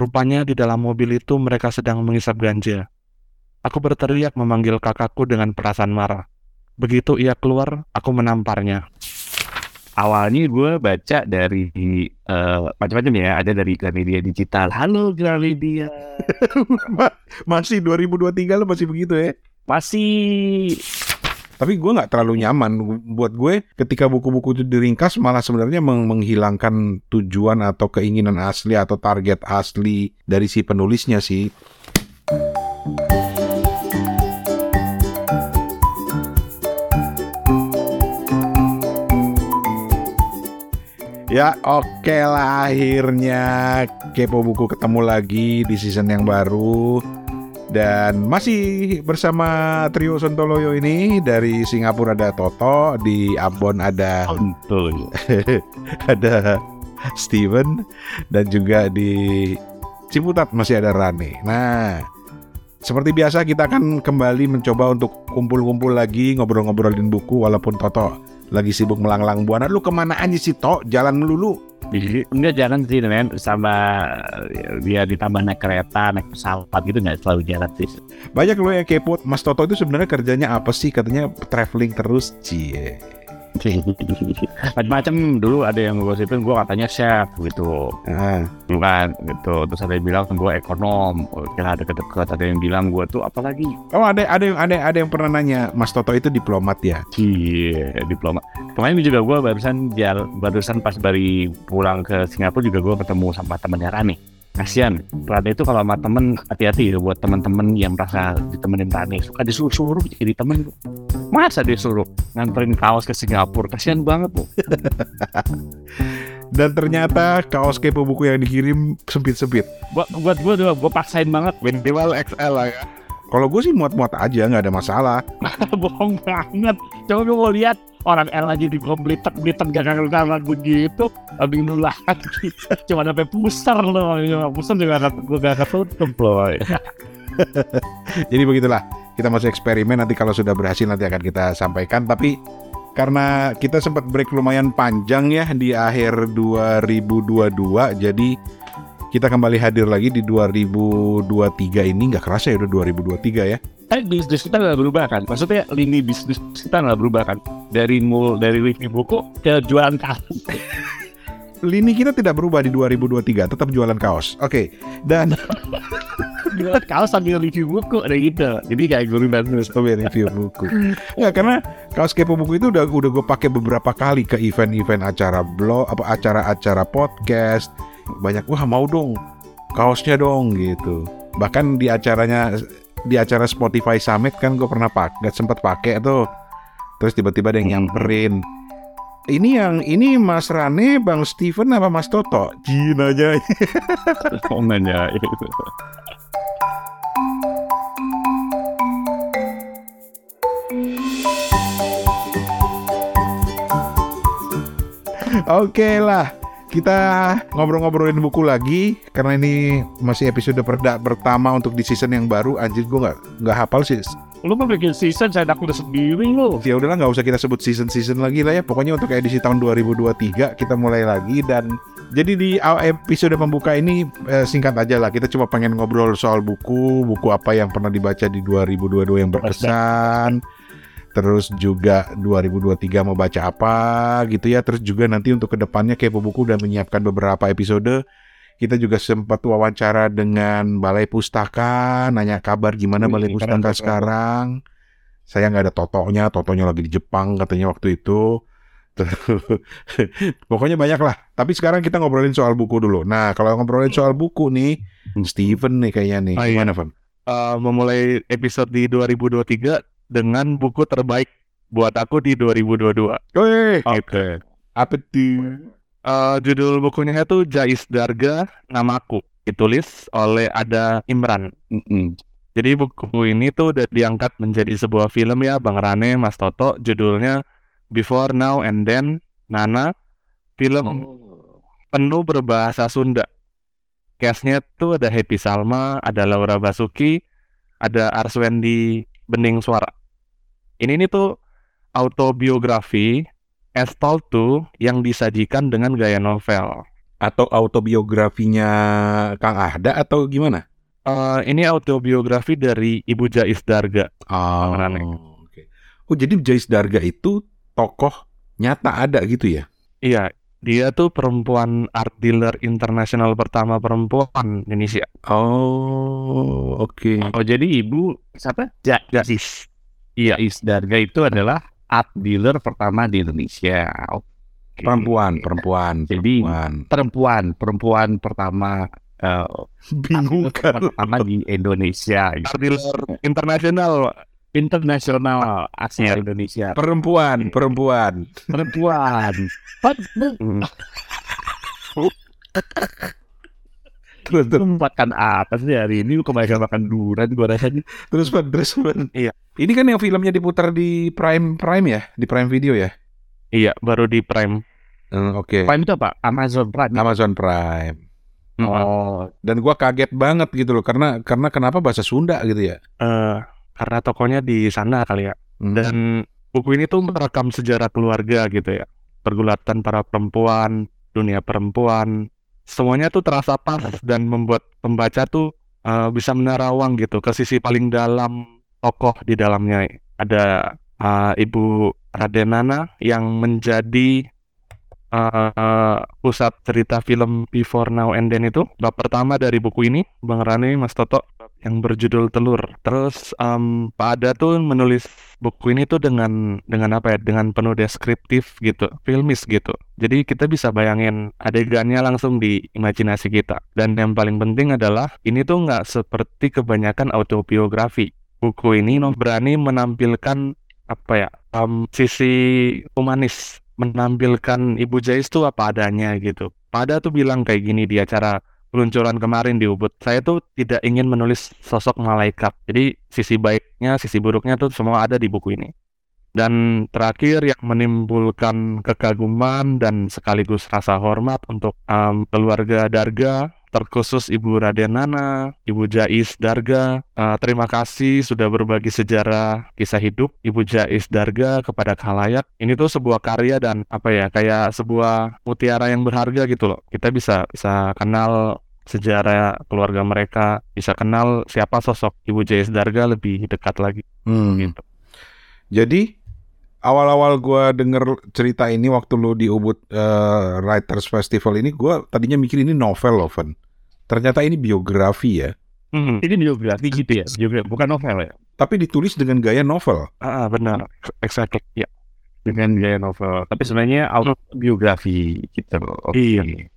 Rupanya di dalam mobil itu mereka sedang mengisap ganja. Aku berteriak memanggil kakakku dengan perasaan marah. Begitu ia keluar, aku menamparnya. Awalnya gue baca dari uh, macam-macam ya, ada dari Gramedia Digital. Halo Gramedia. masih 2023 lo masih begitu ya? Masih tapi gue nggak terlalu nyaman buat gue ketika buku-buku itu diringkas malah sebenarnya meng menghilangkan tujuan atau keinginan asli atau target asli dari si penulisnya sih. Ya oke okay lah akhirnya Kepo Buku ketemu lagi di season yang baru dan masih bersama trio Sontoloyo ini dari Singapura ada Toto, di Ambon ada ada Steven dan juga di Ciputat masih ada Rane. Nah, seperti biasa kita akan kembali mencoba untuk kumpul-kumpul lagi ngobrol-ngobrolin buku walaupun Toto lagi sibuk melanglang buana. Lu ke mana aja sih Tok? Jalan melulu. Enggak jalan sih men. Sama dia ditambah naik kereta naik pesawat gitu nggak selalu jalan sih. Banyak lo yang kepo Mas Toto itu sebenarnya kerjanya apa sih? Katanya traveling terus cie macam-macam dulu ada yang gosipin gue katanya chef gitu. Ah. bukan gitu. Terus ada yang bilang gue ekonom. Kira ada deket ada yang bilang gue tuh apalagi? Oh ada ada yang ada ada yang pernah nanya Mas Toto itu diplomat ya? Iya diplomat. Kemarin juga gue barusan barusan pas dari pulang ke Singapura juga gue ketemu sama temennya Rani kasihan Rani itu kalau sama temen hati-hati ya buat temen-temen yang merasa ditemenin Rani. Suka disuruh-suruh jadi temen. Masa disuruh nganterin kaos ke Singapura? Kasihan banget tuh dan ternyata kaos kepo buku yang dikirim sempit-sempit. Buat buat gue tuh gue paksain banget. Minimal XL lah ya. Kalau gue sih muat-muat aja nggak ada masalah. Bohong banget. Coba gue mau lihat orang L aja di blitet blitet gak kangen begitu lebih nulah cuma sampai pusar loh pusar juga gak, gue gak ketutup loh jadi begitulah kita masih eksperimen. Nanti kalau sudah berhasil nanti akan kita sampaikan. Tapi karena kita sempat break lumayan panjang ya di akhir 2022 jadi kita kembali hadir lagi di 2023 ini. Nggak kerasa ya udah 2023 ya. Eh bisnis kita nggak berubah kan? Maksudnya lini bisnis kita nggak berubah kan? Dari mul dari review buku ke jualan kaos. Lini kita tidak berubah di 2023 tetap jualan kaos. Oke okay. dan jualan kaos sambil review buku ada gitu jadi kayak guru bantu sambil review buku. Ya karena kaos kepo buku itu udah udah gue pakai beberapa kali ke event-event acara blog apa acara-acara podcast banyak wah mau dong kaosnya dong gitu bahkan di acaranya di acara Spotify Summit kan gue pernah pakai sempat pakai tuh terus tiba-tiba ada yang hmm. nyamperin ini yang ini Mas Rane, Bang Steven apa Mas Toto? Jin aja. Oh nanya. Oke okay lah kita ngobrol-ngobrolin buku lagi karena ini masih episode perda pertama untuk di season yang baru. Anjir gue nggak nggak hafal sih. Lu mau bikin season, saya udah sendiri lo. Ya udahlah nggak usah kita sebut season-season lagi lah ya. Pokoknya untuk edisi tahun 2023 kita mulai lagi dan jadi di episode pembuka ini eh, singkat aja lah. Kita cuma pengen ngobrol soal buku, buku apa yang pernah dibaca di 2022 yang berkesan terus juga 2023 mau baca apa gitu ya. Terus juga nanti untuk ke depannya Kepo Buku udah menyiapkan beberapa episode. Kita juga sempat wawancara dengan Balai Pustaka nanya kabar gimana Wih, Balai Pustaka sekarang. Saya nggak ada totonya totonya lagi di Jepang katanya waktu itu. Pokoknya banyak lah. Tapi sekarang kita ngobrolin soal buku dulu. Nah kalau ngobrolin soal buku nih hmm. Steven nih kayaknya nih. Oh, iya. gimana Van? Uh, memulai episode di 2023 dengan buku terbaik buat aku di 2022. Oke. Okay. Apa tuh? Uh, judul bukunya itu Jais Darga Namaku. Ditulis oleh Ada Imran. Mm -mm. Jadi buku ini tuh udah diangkat menjadi sebuah film ya Bang Rane, Mas Toto. Judulnya Before, Now, and Then, Nana. Film oh. penuh berbahasa Sunda. Castnya tuh ada Happy Salma, ada Laura Basuki, ada Arswendi Bening Suara. Ini nih tuh autobiografi as told to yang disajikan dengan gaya novel. Atau autobiografinya Kang Ahda atau gimana? Uh, ini autobiografi dari Ibu Jais Darga. Oh, okay. oh jadi Jais Darga itu tokoh nyata ada gitu ya? Iya, dia tuh perempuan art dealer internasional pertama perempuan Indonesia. Oh, oke. Okay. Oh, jadi ibu siapa? Ja, Jais. Iya, Isdarga itu adalah art dealer pertama di Indonesia. Okay. Perempuan, perempuan. Jadi perempuan, perempuan, perempuan pertama uh, bingung kan pertama di Indonesia. Art dealer internasional internasional asli Indonesia. Perempuan, perempuan, perempuan. Terus terus makan apa sih hari ini? Kebanyakan makan durian gua rasa nih terus terus iya. Ini kan yang filmnya diputar di Prime Prime ya? Di Prime Video ya? Iya baru di Prime. Hmm, oke. Okay. Prime itu apa? Amazon Prime. Amazon Prime. Oh. Dan gua kaget banget gitu loh karena karena kenapa bahasa Sunda gitu ya? Uh, karena tokonya di sana kali ya. Hmm. Dan buku ini tuh merekam sejarah keluarga gitu ya. Pergulatan para perempuan, dunia perempuan, semuanya tuh terasa pas dan membuat pembaca tuh uh, bisa menerawang gitu ke sisi paling dalam tokoh di dalamnya. Ada uh, Ibu Radenana yang menjadi uh, pusat cerita film Before Now and Then itu. Bab pertama dari buku ini Bang Rane Mas Toto yang berjudul Telur. Terus um, Pak Ada tuh menulis buku ini tuh dengan dengan apa ya? Dengan penuh deskriptif gitu, filmis gitu. Jadi kita bisa bayangin adegannya langsung di imajinasi kita. Dan yang paling penting adalah ini tuh nggak seperti kebanyakan autobiografi. Buku ini berani menampilkan apa ya? Um, sisi humanis, menampilkan Ibu Jais tuh apa adanya gitu. Pada tuh bilang kayak gini di acara peluncuran kemarin di Ubud, saya tuh tidak ingin menulis sosok malaikat. Jadi sisi baiknya, sisi buruknya tuh semua ada di buku ini. Dan terakhir yang menimbulkan kekaguman dan sekaligus rasa hormat untuk um, keluarga Darga terkhusus Ibu Raden Nana, Ibu Jais Darga. Uh, terima kasih sudah berbagi sejarah kisah hidup Ibu Jais Darga kepada khalayak. Ini tuh sebuah karya dan apa ya kayak sebuah mutiara yang berharga gitu loh. Kita bisa bisa kenal sejarah keluarga mereka, bisa kenal siapa sosok Ibu Jais Darga lebih dekat lagi. Hmm. Gitu. Jadi awal-awal gue denger cerita ini waktu lu di Ubud uh, Writers Festival ini, gue tadinya mikir ini novel loh, Van. Ternyata ini biografi ya. Hmm. Ini biografi gitu ya, biografi, bukan novel ya. Tapi ditulis dengan gaya novel. Ah, benar, exactly, ya. Dengan gaya novel. Tapi sebenarnya autobiografi gitu. Okay. Iya.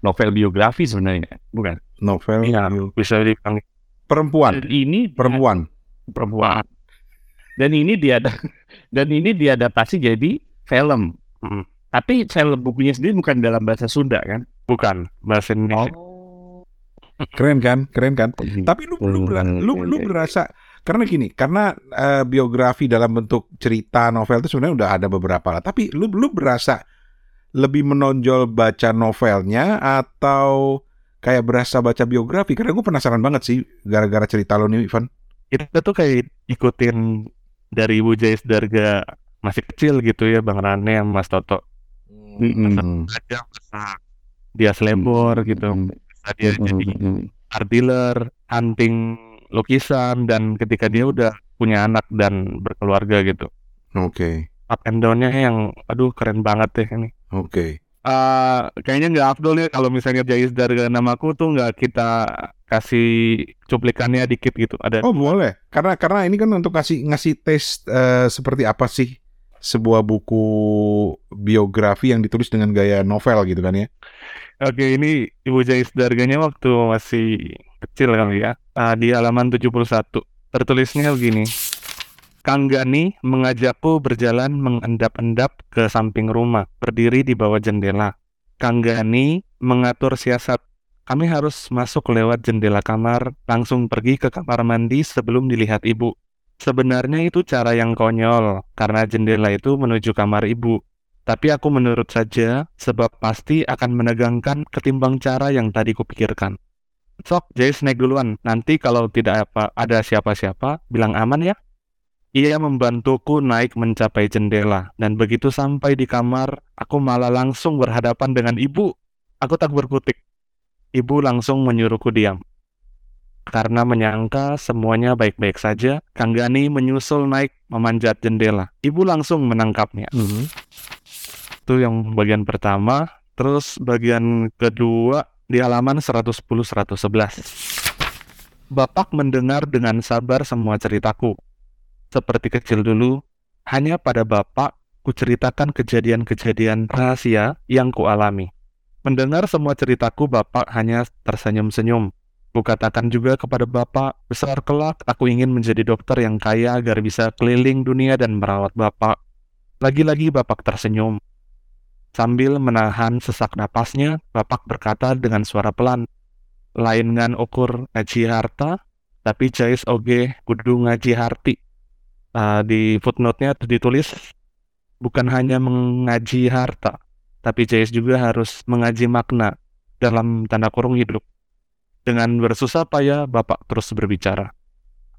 Novel biografi sebenarnya, bukan? Novel. Iya, bisa dipanggil perempuan. Ini perempuan. Perempuan. Dan ini dia dan ini diadaptasi jadi film. Hmm. Tapi film bukunya sendiri bukan dalam bahasa Sunda kan? Bukan, bahasa Indonesia. Oh. Keren kan? Keren kan? Tapi lu lu, lu, lu berasa karena gini, karena uh, biografi dalam bentuk cerita novel itu sebenarnya udah ada beberapa lah. Tapi lu lu berasa lebih menonjol baca novelnya atau kayak berasa baca biografi? Karena gue penasaran banget sih gara-gara cerita lo nih, Ivan. Kita tuh kayak ikutin dari Ibu Jais Darga masih kecil gitu ya Bang Rane yang Mas Toto. Hmm. Aja dia selebor gitu. Hmm. Dia hmm. jadi art dealer, hunting lukisan dan ketika dia udah punya anak dan berkeluarga gitu. Oke. Okay. Up and down-nya yang aduh keren banget deh ini. Oke. Okay. Uh, kayaknya nggak afdol ya kalau misalnya Jais Darga namaku tuh nggak kita kasih cuplikannya dikit gitu. Ada oh boleh. Karena karena ini kan untuk kasih ngasih tes uh, seperti apa sih sebuah buku biografi yang ditulis dengan gaya novel gitu kan ya? Oke ini ibu Jais Darganya waktu masih kecil kali ya. Uh, di halaman 71 tertulisnya begini Kang Gani mengajakku berjalan mengendap-endap ke samping rumah, berdiri di bawah jendela. Kang Gani mengatur siasat kami harus masuk lewat jendela kamar, langsung pergi ke kamar mandi sebelum dilihat ibu. Sebenarnya itu cara yang konyol, karena jendela itu menuju kamar ibu. Tapi aku menurut saja, sebab pasti akan menegangkan ketimbang cara yang tadi kupikirkan. Sok, Jace naik duluan. Nanti kalau tidak apa ada siapa-siapa, bilang aman ya. Ia membantuku naik mencapai jendela, dan begitu sampai di kamar, aku malah langsung berhadapan dengan ibu Aku tak berkutik. Ibu langsung menyuruhku diam. Karena menyangka semuanya baik-baik saja, Kang Gani menyusul naik memanjat jendela. Ibu langsung menangkapnya. Mm -hmm. Itu yang bagian pertama. Terus bagian kedua di halaman 110-111. Bapak mendengar dengan sabar semua ceritaku. Seperti kecil dulu, hanya pada Bapak kuceritakan kejadian-kejadian rahasia yang kualami. Mendengar semua ceritaku, Bapak hanya tersenyum-senyum. Kukatakan juga kepada Bapak, besar kelak aku ingin menjadi dokter yang kaya agar bisa keliling dunia dan merawat Bapak. Lagi-lagi Bapak tersenyum. Sambil menahan sesak napasnya, Bapak berkata dengan suara pelan, lain ngan ukur ngaji harta, tapi jais oge kudu ngaji harti. Uh, di footnote-nya ditulis, bukan hanya mengaji harta, tapi Jais juga harus mengaji makna dalam tanda kurung hidup. Dengan bersusah payah, Bapak terus berbicara.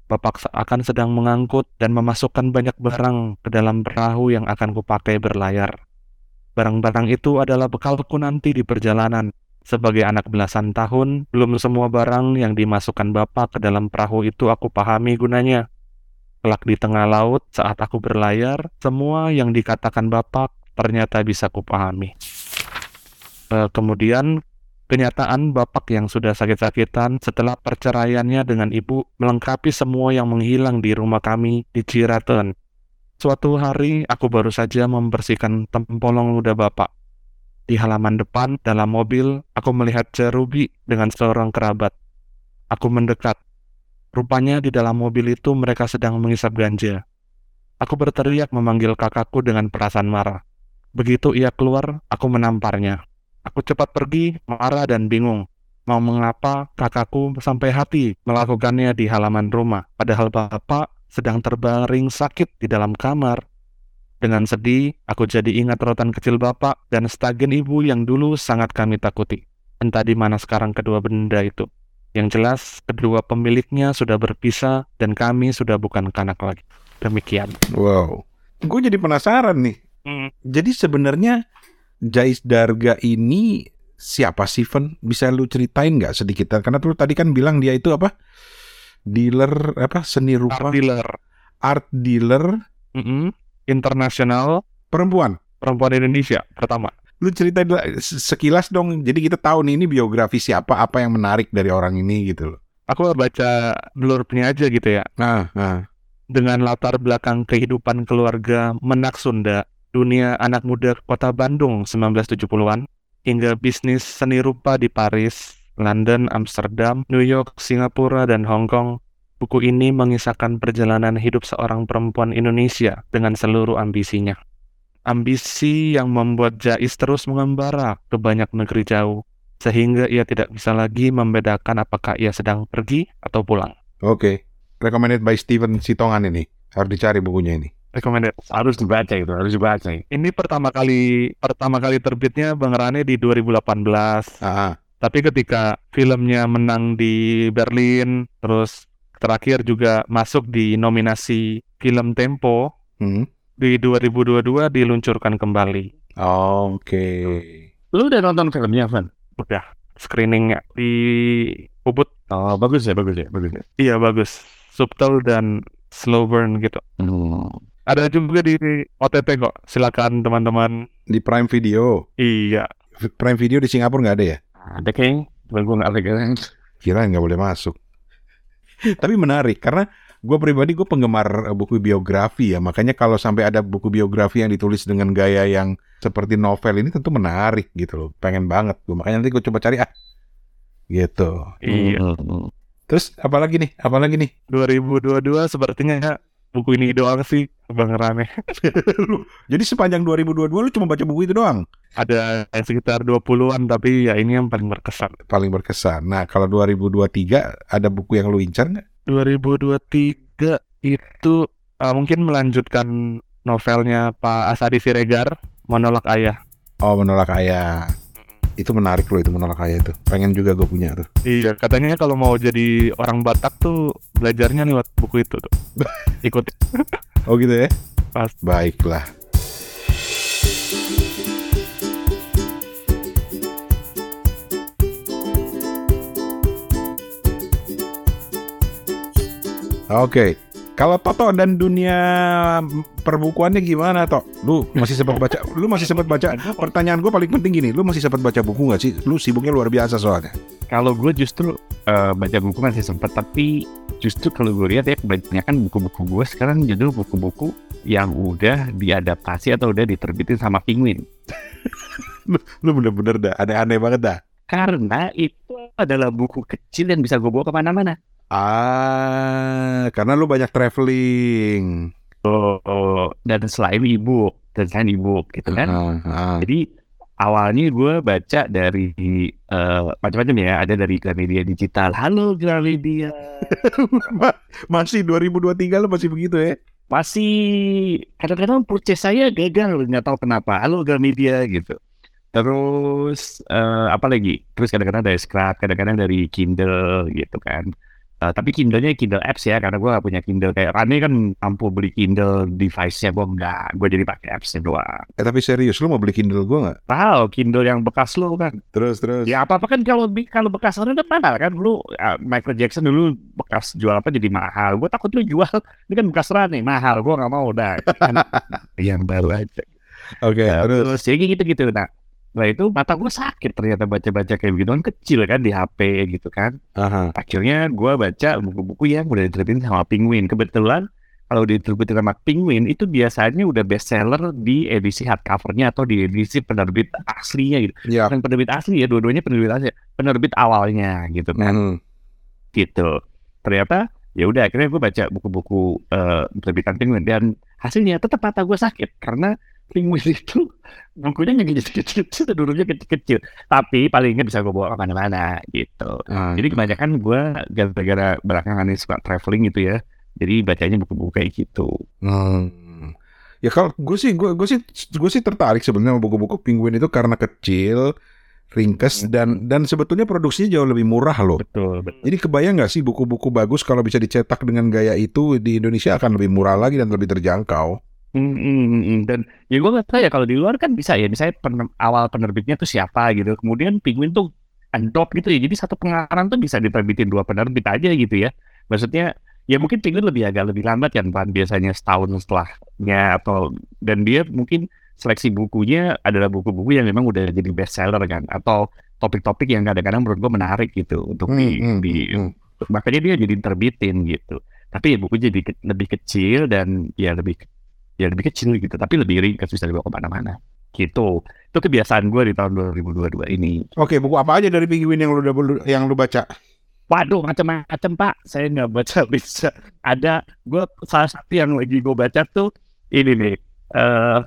Bapak akan sedang mengangkut dan memasukkan banyak barang ke dalam perahu yang akan kupakai berlayar. Barang-barang itu adalah bekalku nanti di perjalanan. Sebagai anak belasan tahun, belum semua barang yang dimasukkan Bapak ke dalam perahu itu aku pahami gunanya. Kelak di tengah laut, saat aku berlayar, semua yang dikatakan Bapak ternyata bisa kupahami. Uh, kemudian kenyataan bapak yang sudah sakit-sakitan setelah perceraiannya dengan ibu melengkapi semua yang menghilang di rumah kami di Ciraten. Suatu hari aku baru saja membersihkan tempolong ludah bapak. Di halaman depan dalam mobil, aku melihat Cerubi dengan seorang kerabat. Aku mendekat. Rupanya di dalam mobil itu mereka sedang mengisap ganja. Aku berteriak memanggil kakakku dengan perasaan marah. Begitu ia keluar, aku menamparnya. Aku cepat pergi, marah dan bingung. Mau mengapa kakakku sampai hati melakukannya di halaman rumah, padahal bapak sedang terbaring sakit di dalam kamar. Dengan sedih, aku jadi ingat rotan kecil bapak dan stagen ibu yang dulu sangat kami takuti. Entah di mana sekarang kedua benda itu. Yang jelas, kedua pemiliknya sudah berpisah dan kami sudah bukan kanak lagi. Demikian. Wow. Gue jadi penasaran nih. Hmm. Jadi sebenarnya Jais Darga ini siapa sih, Ven? Bisa lu ceritain nggak sedikit? Karena tuh tadi kan bilang dia itu apa? Dealer apa? Seni rupa. Art dealer. Art dealer. Mm -hmm. Internasional. Perempuan. Perempuan Indonesia pertama. Lu ceritain sekilas dong. Jadi kita tahu nih ini biografi siapa, apa yang menarik dari orang ini gitu loh. Aku baca blurbnya aja gitu ya. Nah, nah. Dengan latar belakang kehidupan keluarga menak Sunda dunia anak muda kota Bandung 1970-an, hingga bisnis seni rupa di Paris, London, Amsterdam, New York, Singapura, dan Hong Kong. Buku ini mengisahkan perjalanan hidup seorang perempuan Indonesia dengan seluruh ambisinya. Ambisi yang membuat Jais terus mengembara ke banyak negeri jauh, sehingga ia tidak bisa lagi membedakan apakah ia sedang pergi atau pulang. Oke, okay. recommended by Steven Sitongan ini. Harus dicari bukunya ini recommended. Harus dibaca itu, harus dibaca. Ini pertama kali pertama kali terbitnya Bang Rane di 2018. Ah. Tapi ketika filmnya menang di Berlin, terus terakhir juga masuk di nominasi film Tempo, hmm. Di 2022 diluncurkan kembali. Oh, Oke. Okay. Lu udah nonton filmnya, Van? Udah. Screeningnya di Ubud. Oh, bagus ya, bagus ya, bagus ya. Iya, bagus. Subtle dan slow burn gitu. Hmm. Ada juga di OTT kok. Silakan teman-teman. Di Prime Video. Iya. Prime Video di Singapura nggak ada ya? Ada kayaknya. Cuman gue nggak ada. Kira nggak boleh masuk. Tapi menarik karena gue pribadi gue penggemar buku biografi ya. Makanya kalau sampai ada buku biografi yang ditulis dengan gaya yang seperti novel ini tentu menarik gitu loh. Pengen banget gue. Makanya nanti gue coba cari ah. Gitu. Iya. Hmm. Terus apalagi nih? Apalagi nih? 2022 sepertinya buku ini doang sih Bang Rame. Jadi sepanjang 2022 lu cuma baca buku itu doang? Ada yang sekitar 20-an tapi ya ini yang paling berkesan. Paling berkesan. Nah, kalau 2023 ada buku yang lu incar nggak? 2023 itu uh, mungkin melanjutkan novelnya Pak Asadi Siregar, Menolak Ayah. Oh, Menolak Ayah. Itu menarik loh itu menolak ayah itu. Pengen juga gue punya tuh. Iya katanya kalau mau jadi orang Batak tuh belajarnya lewat buku itu tuh. Ikut. Oh gitu ya? Pas. Baiklah Oke. Kalau Toto dan dunia perbukuannya gimana, Tok? Lu masih sempat baca? Lu masih sempat baca? Pertanyaan gue paling penting gini, lu masih sempat baca buku nggak sih? Lu sibuknya luar biasa soalnya. Kalau gue justru uh, baca buku masih sempat, tapi justru kalau gue lihat ya kebanyakan buku-buku gue sekarang judul buku-buku yang udah diadaptasi atau udah diterbitin sama Penguin. lu, lu bener-bener dah, aneh-aneh banget dah. Karena itu adalah buku kecil yang bisa gue bawa ke mana-mana. Ah, karena lu banyak traveling. Oh, oh. dan selain ibu, dan selain ibu, gitu kan. Uh, uh. Jadi awalnya gue baca dari uh, macam-macam ya, ada dari Gramedia Digital. Halo Gramedia. masih 2023 lo masih begitu ya? Masih kadang-kadang purchase saya gagal, nggak tahu kenapa. Halo Gramedia gitu. Terus uh, apa lagi? Terus kadang-kadang dari Scrap, kadang-kadang dari Kindle gitu kan. Uh, tapi Kindle-nya Kindle apps ya, karena gue gak punya Kindle kayak Rani kan mampu beli Kindle device-nya, gue enggak, gue jadi pakai apps-nya doang. Eh tapi serius, lu mau beli Kindle gue nggak? Tahu Kindle yang bekas lu kan. Terus terus. Ya apa apa kan kalau kalau bekas orang kan mahal kan, lu uh, Michael Jackson dulu bekas jual apa jadi mahal. Gue takut lu jual, ini kan bekas Rani mahal, gue nggak mau dah. Kan, yang baru aja. Oke, okay, nah, terus. terus jadi gitu-gitu. Nah, Nah itu mata gue sakit ternyata baca-baca kayak begitu kan kecil kan di HP gitu kan. Aha. Akhirnya gue baca buku-buku yang udah diterbitin sama Penguin. Kebetulan kalau diterbitin sama Penguin itu biasanya udah bestseller di edisi hardcovernya atau di edisi penerbit aslinya gitu. Yeah. Bukan penerbit asli ya, dua-duanya penerbit asli. Penerbit awalnya gitu kan. Mm. Gitu. Ternyata ya udah akhirnya gue baca buku-buku uh, penerbitan Penguin dan hasilnya tetap mata gue sakit karena Penguin itu bukunya nggak kecil-kecil, dulunya kecil-kecil. Tapi palingnya bisa gue bawa ke mana-mana gitu. Hmm. Jadi kebanyakan gue gara-gara belakangan ini suka traveling gitu ya. Jadi bacanya buku-buku kayak gitu. Hmm. Ya kalau gue sih, gue gue sih gue sih tertarik sebenarnya sama buku-buku Penguin itu karena kecil, ringkes hmm. dan dan sebetulnya produksinya jauh lebih murah loh. Betul, betul. Jadi kebayang nggak sih buku-buku bagus kalau bisa dicetak dengan gaya itu di Indonesia akan lebih murah lagi dan lebih terjangkau. Hmm, hmm, hmm, hmm. Dan ya gue nggak tahu ya kalau di luar kan bisa ya, misalnya pen awal penerbitnya tuh siapa gitu, kemudian Penguin tuh adopt gitu ya, jadi satu pengarang tuh bisa diterbitin dua penerbit aja gitu ya. Maksudnya ya mungkin Penguin lebih agak lebih lambat kan, Pan biasanya setahun setelahnya atau dan dia mungkin seleksi bukunya adalah buku-buku yang memang udah jadi bestseller kan, atau topik-topik yang kadang-kadang menurut gue menarik gitu untuk di, hmm, di hmm. makanya dia jadi terbitin gitu. Tapi ya buku jadi ke, lebih kecil dan ya lebih ya lebih kecil gitu tapi lebih ringkas bisa dibawa ke mana-mana gitu itu kebiasaan gue di tahun 2022 ini oke buku apa aja dari Penguin yang lu udah yang lu baca Waduh, macam-macam Pak. Saya nggak baca bisa. Ada, gue salah satu yang lagi gue baca tuh ini nih. Uh,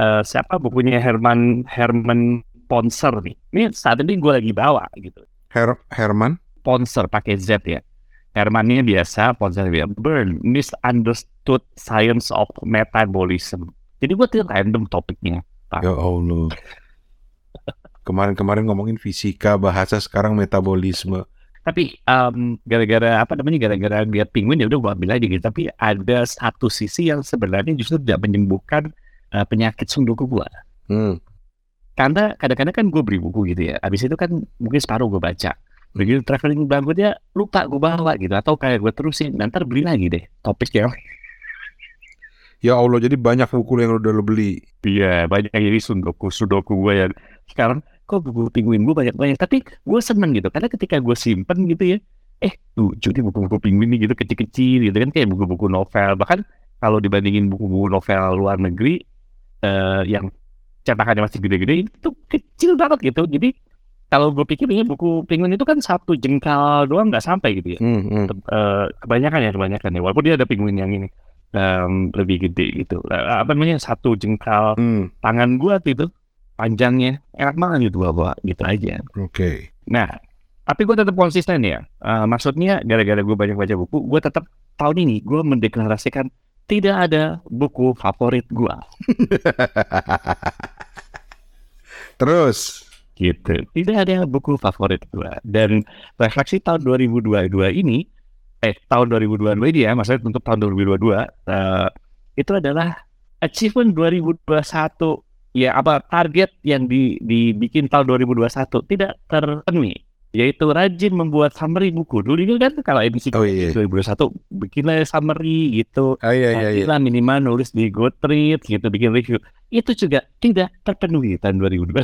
uh, siapa bukunya Herman Herman Ponser nih. Ini saat ini gue lagi bawa gitu. Her Herman Ponser pakai Z ya. Hermannya biasa, Ponser biasa. Burn, misunderstood science of metabolism. Jadi gue tuh random topiknya. Ya Allah. Kemarin-kemarin ngomongin fisika, bahasa sekarang metabolisme. Tapi um, gara-gara apa namanya gara-gara lihat penguin ya udah gue ambil aja gitu. Tapi ada satu sisi yang sebenarnya justru tidak menyembuhkan uh, penyakit sunduku gue. Hmm. Karena kadang-kadang kan gue beri buku gitu ya. Habis itu kan mungkin separuh gue baca begitu traveling berikutnya lupa gue bawa gitu atau kayak gue terusin nanti beli lagi deh topiknya. Ya Allah jadi banyak buku yang udah lo beli. Iya banyak jadi sudoku sudoku gue ya. Sekarang kok buku penguin gue banyak banyak tapi gue seneng gitu karena ketika gue simpen gitu ya eh lucu nih buku-buku penguin nih gitu kecil-kecil gitu kan kayak buku-buku novel. Bahkan kalau dibandingin buku-buku novel luar negeri uh, yang cetakannya masih gede-gede itu kecil banget gitu. Jadi kalau gue pikir ini buku penguin itu kan satu jengkal doang nggak sampai gitu ya. Hmm, hmm. Uh, kebanyakan ya kebanyakan ya. Walaupun dia ada penguin yang ini um, lebih gede gitu. Uh, apa namanya satu jengkal hmm. tangan gue itu panjangnya enak banget gitu bawa gitu aja. Oke. Okay. Nah, tapi gue tetap konsisten ya. Uh, maksudnya gara-gara gue banyak baca buku, gue tetap tahun ini gue mendeklarasikan tidak ada buku favorit gue. Terus gitu. Tidak ada buku favorit gua. Dan refleksi tahun 2022 ini, eh tahun 2022 ini ya, maksudnya untuk tahun 2022 uh, eh, itu adalah achievement 2021 ya apa target yang di, dibikin tahun 2021 tidak terpenuhi. yaitu rajin membuat summary buku. Dulu itu kan kalau edisi Oh iya. 2021 bikinlah summary gitu. Oh iya iya iya. Minimal nulis di Goodreads gitu, bikin review. Itu juga tidak terpenuhi tahun 2022.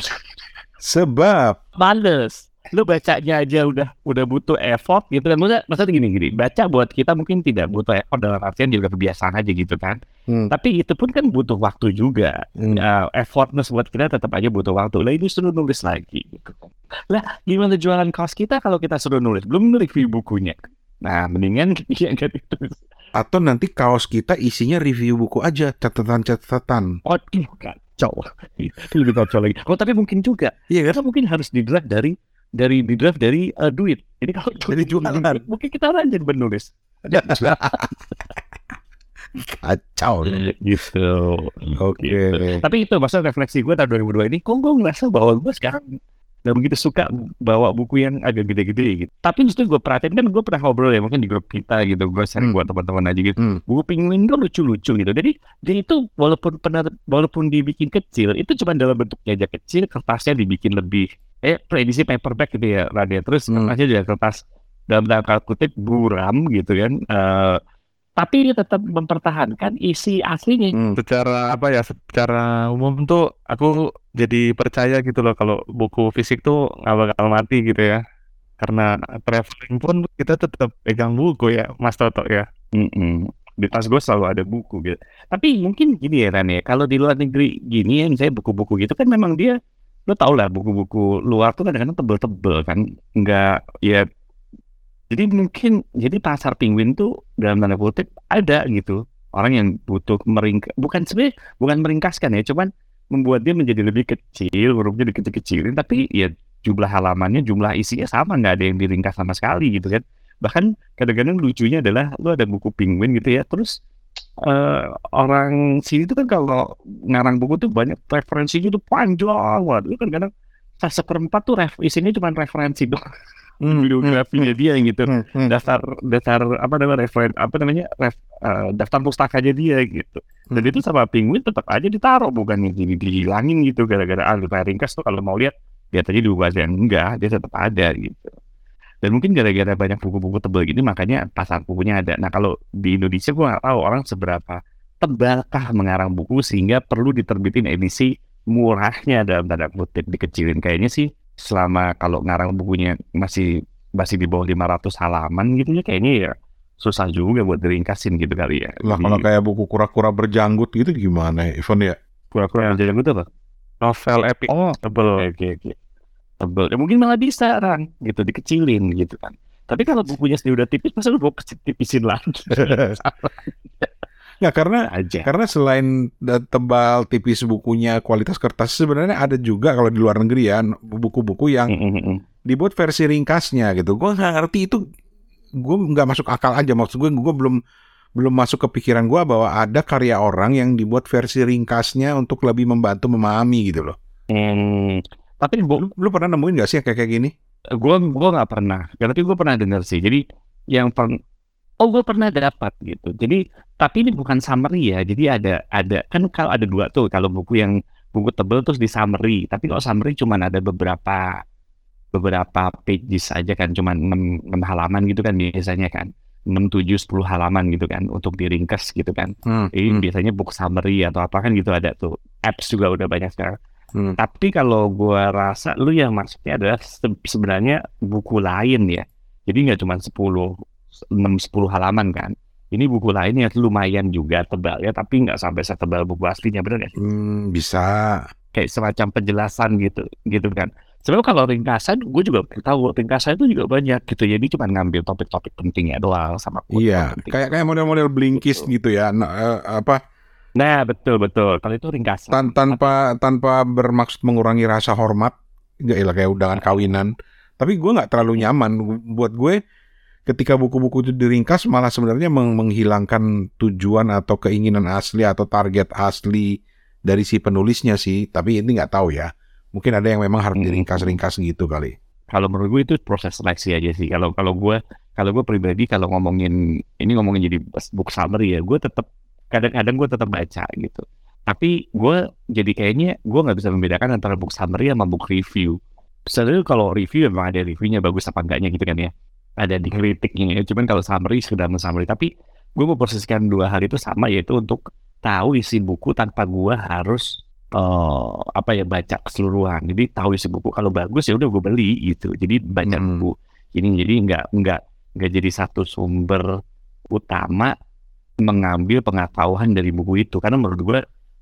Sebab Males. Lu bacanya aja udah udah butuh effort gitu kan. Maksudnya, maksudnya gini gini, baca buat kita mungkin tidak butuh effort dalam artian juga kebiasaan aja gitu kan. Hmm. Tapi itu pun kan butuh waktu juga. Hmm. Uh, effortness buat kita tetap aja butuh waktu. Lah ini suruh nulis lagi gitu. Lah gimana jualan kaos kita kalau kita suruh nulis? Belum review bukunya. Nah, mendingan ya kan itu. atau nanti kaos kita isinya review buku aja, catatan-catatan. Oh, ih, kacau. Itu lebih kacau lagi. Oh, tapi mungkin juga. Iya kan? Karena mungkin harus di drive dari dari di drive dari uh, duit. Jadi kalau Dari jualan. mungkin kita rajin menulis. Kacau. gitu. Oke. Tapi itu masa refleksi gue tahun 2002 ini, kok gue ngerasa bahwa gue sekarang gak begitu suka bawa buku yang agak gede-gede gitu. Tapi justru gue perhatiin kan gue pernah ngobrol ya mungkin di grup kita gitu, gue sering Hmm. buat teman-teman aja gitu. Hmm. Buku penguin tuh lucu-lucu gitu. Jadi dia itu walaupun pernah walaupun dibikin kecil, itu cuma dalam bentuk aja kecil, kertasnya dibikin lebih eh edisi paperback gitu ya, Radia. Terus Hmm. kertasnya juga kertas dalam tanda kutip buram gitu kan. Eh, tapi dia tetap mempertahankan isi aslinya. Hmm. secara apa ya secara umum tuh aku jadi percaya gitu loh kalau buku fisik tuh nggak bakal mati gitu ya karena traveling pun kita tetap pegang buku ya Mas Toto ya Mm-mm. Di tas gue selalu ada buku gitu. Tapi mungkin gini ya Ran ya, kalau di luar negeri gini ya, misalnya buku-buku gitu kan memang dia, lo tau lah buku-buku luar tuh kadang-kadang tebel-tebel kan, nggak ya. Jadi mungkin jadi pasar penguin tuh dalam tanda kutip ada gitu. Orang yang butuh meringkas, bukan sebenarnya bukan meringkaskan ya, cuman membuat dia menjadi lebih kecil, hurufnya dikecil-kecilin, tapi ya jumlah halamannya, jumlah isinya sama, nggak ada yang diringkas sama sekali gitu kan. Bahkan kadang-kadang lucunya adalah lu ada buku penguin gitu ya terus eh, orang sini tuh kan kalau ngarang buku tuh banyak referensinya tuh panjang banget. Itu kan kadang pas seperempat tuh ref, isinya cuma referensi doang Hmm. bibliografinya dia gitu Hmm. Hmm. daftar daftar apa namanya referen apa namanya ref, eh, daftar pustakanya dia gitu dan Hmm. itu sama penguin tetap aja ditaruh bukan yang di- dihilangin gitu gara-gara ah lupa ringkas tuh kalau mau lihat lihat aja di yang enggak dia tetap ada gitu dan mungkin gara-gara banyak buku-buku tebal gini makanya pasar bukunya ada nah kalau di Indonesia gua nggak tahu orang seberapa tebalkah mengarang buku sehingga perlu diterbitin edisi murahnya dalam tanda kutip dikecilin kayaknya sih selama kalau ngarang bukunya masih masih di bawah 500 halaman gitu ya kayaknya ya susah juga buat diringkasin gitu kali ya. Lah kalau kayak buku kura-kura berjanggut gitu gimana ya, Ivan ya? kura-kura yang jalan gitu apa? novel epic Oh, tebel oke oke. Tebel. Ya, mungkin malah bisa orang gitu dikecilin gitu kan. Tapi kalau bukunya sendiri udah tipis, masa lu mau kecil- tipisin lagi Nggak karena aja. karena selain tebal tipis bukunya kualitas kertas sebenarnya ada juga kalau di luar negeri ya buku-buku yang dibuat versi ringkasnya gitu. Gue nggak ngerti itu, gue nggak masuk akal aja maksud gue. Gue belum belum masuk ke pikiran gue bahwa ada karya orang yang dibuat versi ringkasnya untuk lebih membantu memahami gitu loh. Hmm, tapi Lu, lu pernah nemuin gak sih yang kayak kayak gini? gue gue nggak pernah. Tapi gue pernah dengar sih. Jadi yang peng, oh gue pernah dapat gitu. Jadi tapi ini bukan summary ya. Jadi ada ada kan kalau ada dua tuh kalau buku yang buku tebel terus di summary. Tapi kalau summary cuman ada beberapa beberapa pages aja kan cuman 6, 6 halaman gitu kan biasanya kan 6 7 10 halaman gitu kan untuk diringkas gitu kan. Hmm, Jadi hmm, biasanya book summary atau apa kan gitu ada tuh. Apps juga udah banyak sekarang. hmm. Tapi kalau gua rasa lu yang maksudnya adalah se- sebenarnya buku lain ya. Jadi nggak cuma 10 6 10 halaman kan. Ini buku lain yang lumayan juga tebal ya, tapi nggak sampai setebal buku aslinya bener nggak? Hmm, bisa. Kayak semacam penjelasan gitu, gitu kan. Sebenarnya kalau ringkasan, gue juga tahu ringkasan itu juga banyak gitu. Jadi cuma ngambil topik-topik pentingnya doang sama Iya, kayak kayak model-model blinkis Betul. gitu ya. Nah, eh, apa Nah betul betul. Kalau itu ringkasan. tan- tanpa tanpa bermaksud mengurangi rasa hormat, ya iyalah kayak undangan kawinan. Tapi gue nggak terlalu nyaman. Buat gue, ketika buku-buku itu diringkas, malah sebenarnya meng- menghilangkan tujuan atau keinginan asli atau target asli dari si penulisnya sih. Tapi ini nggak tahu ya. Mungkin ada yang memang harus Hmm. diringkas-ringkas gitu kali. kalau menurut gue itu proses seleksi aja sih. Kalau kalau gue kalau gue pribadi kalau ngomongin ini ngomongin jadi book summary ya, gue tetap kadang-kadang gue tetap baca gitu. Tapi gue jadi kayaknya gue nggak bisa membedakan antara book summary sama book review. sebenarnya kalau review memang ada reviewnya bagus apa enggaknya gitu kan ya ada di kritiknya ya. Cuman kalau summary sekedar summary tapi gue mau posisikan dua hal itu sama yaitu untuk tahu isi buku tanpa gue harus uh, apa ya baca keseluruhan. Jadi tahu isi buku kalau bagus ya udah gue beli gitu. Jadi banyak hmm. buku ini. Jadi nggak nggak nggak jadi satu sumber utama mengambil pengetahuan dari buku itu. Karena menurut gue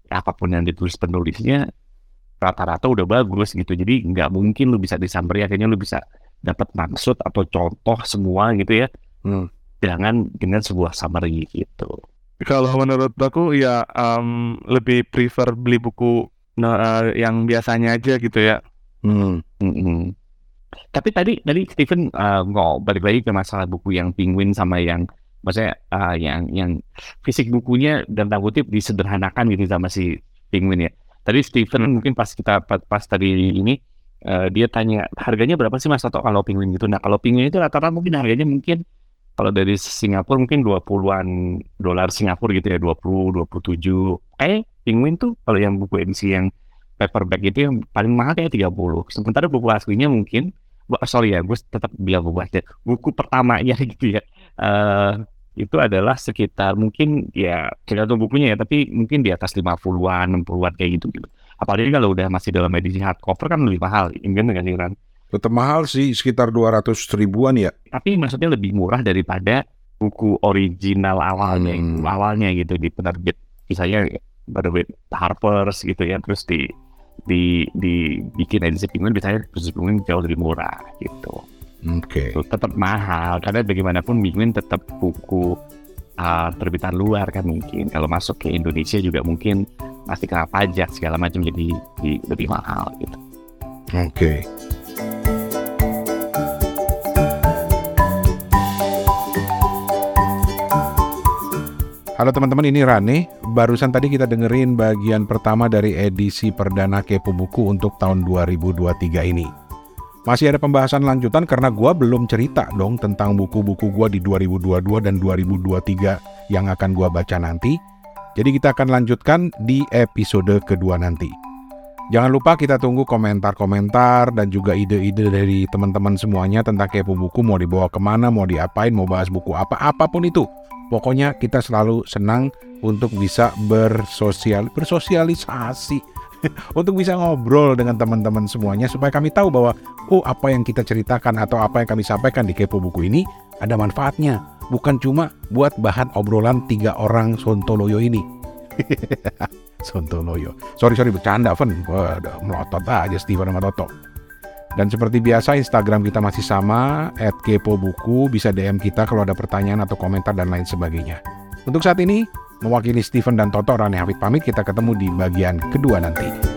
apa pun yang ditulis penulisnya rata-rata udah bagus gitu. Jadi nggak mungkin lu bisa disamperi akhirnya lu bisa dapat maksud atau contoh semua gitu ya hmm. jangan dengan sebuah summary gitu kalau menurut aku ya um, lebih prefer beli buku uh, yang biasanya aja gitu ya hmm. Hmm. hmm. tapi tadi tadi Steven uh, nggak balik lagi ke masalah buku yang penguin sama yang maksudnya uh, yang yang fisik bukunya dan tanda kutip disederhanakan gitu sama si penguin ya. Tadi Steven hmm. mungkin pas kita pas, pas tadi ini uh, dia tanya harganya berapa sih Mas Toto kalau penguin gitu. Nah, kalau penguin itu rata-rata mungkin harganya mungkin kalau dari Singapura mungkin 20-an dolar Singapura gitu ya, 20, 27. Eh, penguin tuh kalau yang buku edisi yang paperback itu yang paling mahal kayak 30. Sementara buku aslinya mungkin sorry ya, gue tetap bilang buku asli. Buku pertamanya gitu ya. Uh, itu adalah sekitar mungkin ya tergantung bukunya ya tapi mungkin di atas 50-an 60-an kayak gitu gitu apalagi kalau udah masih dalam edisi hardcover kan lebih mahal ini kan sih kan tetap mahal sih sekitar 200 ribuan ya tapi maksudnya lebih murah daripada buku original awalnya hmm. awalnya gitu di penerbit misalnya penerbit Harper's gitu ya terus di di di bikin edisi penguin biasanya edisi penguin jauh lebih murah gitu Oke. Okay. Tetap mahal karena bagaimanapun Penguin tetap buku uh, terbitan luar kan mungkin. Kalau masuk ke Indonesia juga mungkin pasti kena pajak segala macam jadi, jadi lebih mahal gitu. Oke. Okay. Halo teman-teman, ini Rane. Barusan tadi kita dengerin bagian pertama dari edisi perdana Kepo Buku untuk tahun 2023 ini. Masih ada pembahasan lanjutan karena gue belum cerita dong tentang buku-buku gue di 2022 dan 2023 yang akan gue baca nanti. Jadi kita akan lanjutkan di episode kedua nanti. Jangan lupa kita tunggu komentar-komentar dan juga ide-ide dari teman-teman semuanya tentang kepo buku mau dibawa ke mana, mau diapain, mau bahas buku apa, apa pun itu. Pokoknya kita selalu senang untuk bisa bersosial bersosialisasi untuk bisa ngobrol dengan teman-teman semuanya supaya kami tahu bahwa oh apa yang kita ceritakan atau apa yang kami sampaikan di Kepo Buku ini ada manfaatnya bukan cuma buat bahan obrolan tiga orang Sontoloyo ini. Sontoloyo. Sorry sorry bercanda Fen Waduh, melotot aja Steven sama Toto. Dan seperti biasa Instagram kita masih sama @kepobuku bisa DM kita kalau ada pertanyaan atau komentar dan lain sebagainya. Untuk saat ini Mewakili Steven dan Toto, Rani Hafid pamit. Kita ketemu di bagian kedua nanti.